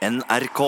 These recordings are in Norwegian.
NRK.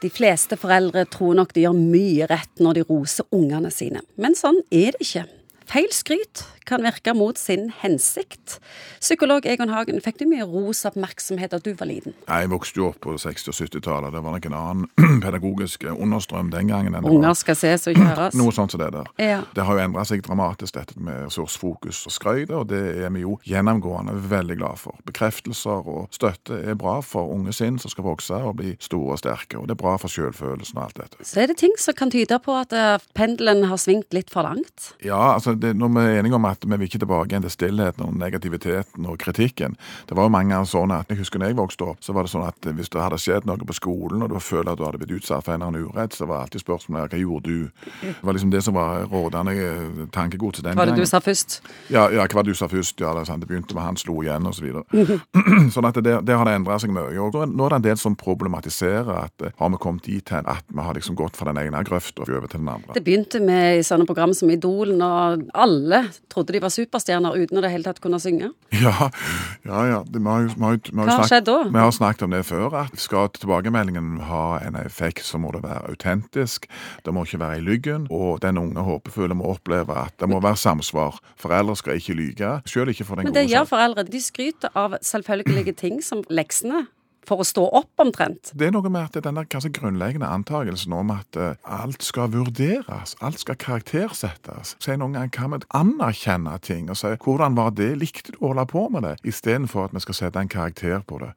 De fleste foreldre tror nok de gjør mye rett når de roser ungene sine, men sånn er det ikke. Feil skryt kan virke mot sin hensikt. Psykolog Egon Hagen, fikk du mye ros og oppmerksomhet da du var liten? Jeg vokste jo opp på 60- og 70-tallet. Det var nok en annen pedagogisk understrøm den gangen. Unger skal ses og ikke høres. Noe sånt som det der. Ja. Det har jo endra seg dramatisk, dette med ressursfokus og skrøyt, og det er vi jo gjennomgående veldig glad for. Bekreftelser og støtte er bra for unge sinn som skal vokse og bli store og sterke, og det er bra for selvfølelsen og alt dette. Så er det ting som kan tyde på at eh, pendelen har svingt litt for langt. Ja, altså det, når vi er enige om at vi vil ikke tilbake igjen til stillheten og negativiteten og kritikken. Det var jo mange sånne at jeg husker når jeg vokste opp, så var det sånn at hvis det hadde skjedd noe på skolen, og du føler at du hadde blitt utsatt for en eller annen urett, så var alltid spørsmålet hva gjorde du? Det var liksom det som var rådende eh, tankegods den gangen. Hva Var det du sa først? Ja, ja, hva var det du sa først? Ja, det, sant, det begynte med han slo igjen, og så videre. sånn at det, det har det endret seg mye. Og nå er det en del som problematiserer at eh, har vi kommet dit hen at vi har liksom gått fra den ene grøfta over til den andre. Det begynte med i sånne program som Idol, når alle trodde de var superstjerner uten å det hele tatt kunne synge. Ja, ja. ja. Det, vi har, vi har, vi har Hva har skjedd da? Vi har snakket om det før. at Skal tilbakemeldingen ha en effekt, så må det være autentisk. Det må ikke være i lyggen. Og den unge håpefulle må oppleve at det må være samsvar. Foreldre skal ikke lyge, selv ikke for den Men det gjør foreldre. De skryter av selvfølgelige ting som leksene, for å stå opp omtrent. Det er noe med at den der kanskje grunnleggende antagelsen om at eh, alt skal vurderes, alt skal karaktersettes. Si noen ganger kan vi anerkjenne ting og si 'hvordan var det, likte du å holde på med det?' istedenfor at vi skal sette en karakter på det.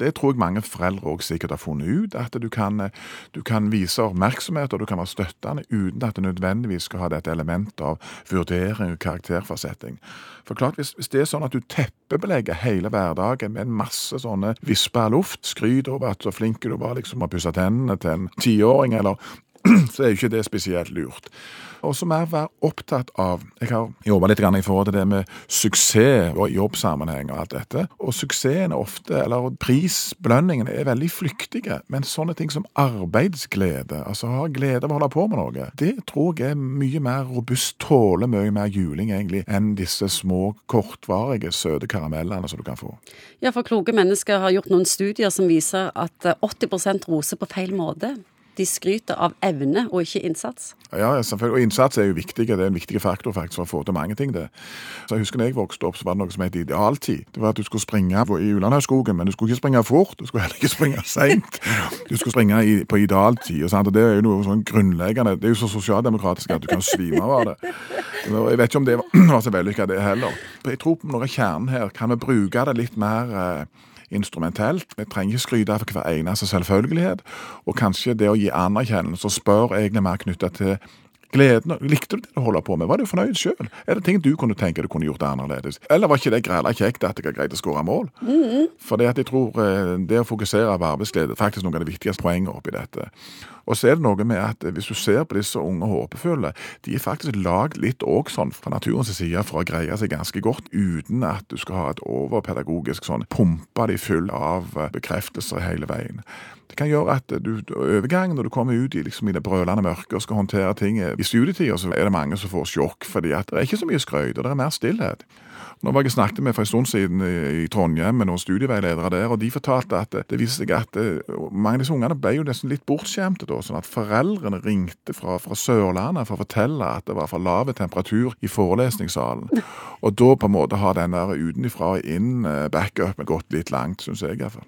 Det tror jeg mange foreldre også sikkert har funnet ut, at du kan, eh, du kan vise oppmerksomhet og du kan være støttende uten at det nødvendigvis skal ha dette elementet av vurdering og karakterforsetting. For klart, hvis, hvis det er sånn at du teppebelegger hele hverdagen med en masse sånne visper av luft, skryt over at så flink du var liksom å pusse tennene til en tiåring, eller så er jo ikke det spesielt lurt. Og så mer være opptatt av Jeg har jobba litt i forhold til det med suksess og jobbsammenheng og alt dette. Og suksessen er ofte, eller prisbelønningene, er veldig flyktige. Men sånne ting som arbeidsglede, altså ha glede av å holde på med noe, det tror jeg er mye mer robust, tåler mye mer juling egentlig, enn disse små, kortvarige, søte karamellene som du kan få. Ja, for kloke mennesker har gjort noen studier som viser at eh, 80% roser på feil måte. De skryter av evne og ikke innsats. Ja, selvfølgelig. Og innsats er jo viktig. Det er en viktig faktor faktisk for å få til mange ting. det. Så jeg husker når jeg vokste opp, så var det noe som het idealtid. Det var at du skulle springe i Ulandhaugskogen, men du skulle ikke springe fort. Du skulle heller ikke springe seint. Du skulle springe i, på idealtid. Og, og det er jo noe sånn grunnleggende. Det er jo så sosialdemokratisk at du kan svime av det. Jeg vet ikke om det var var så vellykka, det heller. Jeg tror noe av kjernen her. Kan vi bruke det litt mer eh, instrumentelt. Vi trenger ikke skryte for hver eneste selvfølgelighet. Og kanskje det å gi anerkjennelse og spørre egentlig mer knytta til gleden. Likte du det du holder på med? Var du fornøyd sjøl? Er det ting du kunne tenke du kunne gjort annerledes? Eller var ikke det græla kjekt at jeg har greid å skåre mål? For det at jeg tror eh, det å fokusere på arbeidsglede faktisk noen av de viktigste poengene oppi dette. Og så er det noe med at hvis du ser på disse unge håpefulle, de er faktisk lagd litt òg sånn fra naturens side for å greie seg ganske godt, uten at du skal ha et overpedagogisk sånn pumpe de full av eh, bekreftelser hele veien. Det kan gjøre at du, overgangen når du kommer ut i, liksom, i det brølende mørket og skal håndtere ting i studietida, så er det mange som får sjokk, fordi at det er ikke så mye skrøyt, og det er mer stillhet. Nå var jeg snakket med for en stund siden i, Trondheim med noen studieveiledere der, og de fortalte at det, viste seg at eh, mange av disse ungene ble jo nesten litt bortskjemte da, sånn at foreldrene ringte fra, fra Sørlandet for å fortelle at det var for lave temperatur i forelesningssalen. Og da på en måte har den der utenfra og inn eh, gått litt langt, syns jeg iallfall.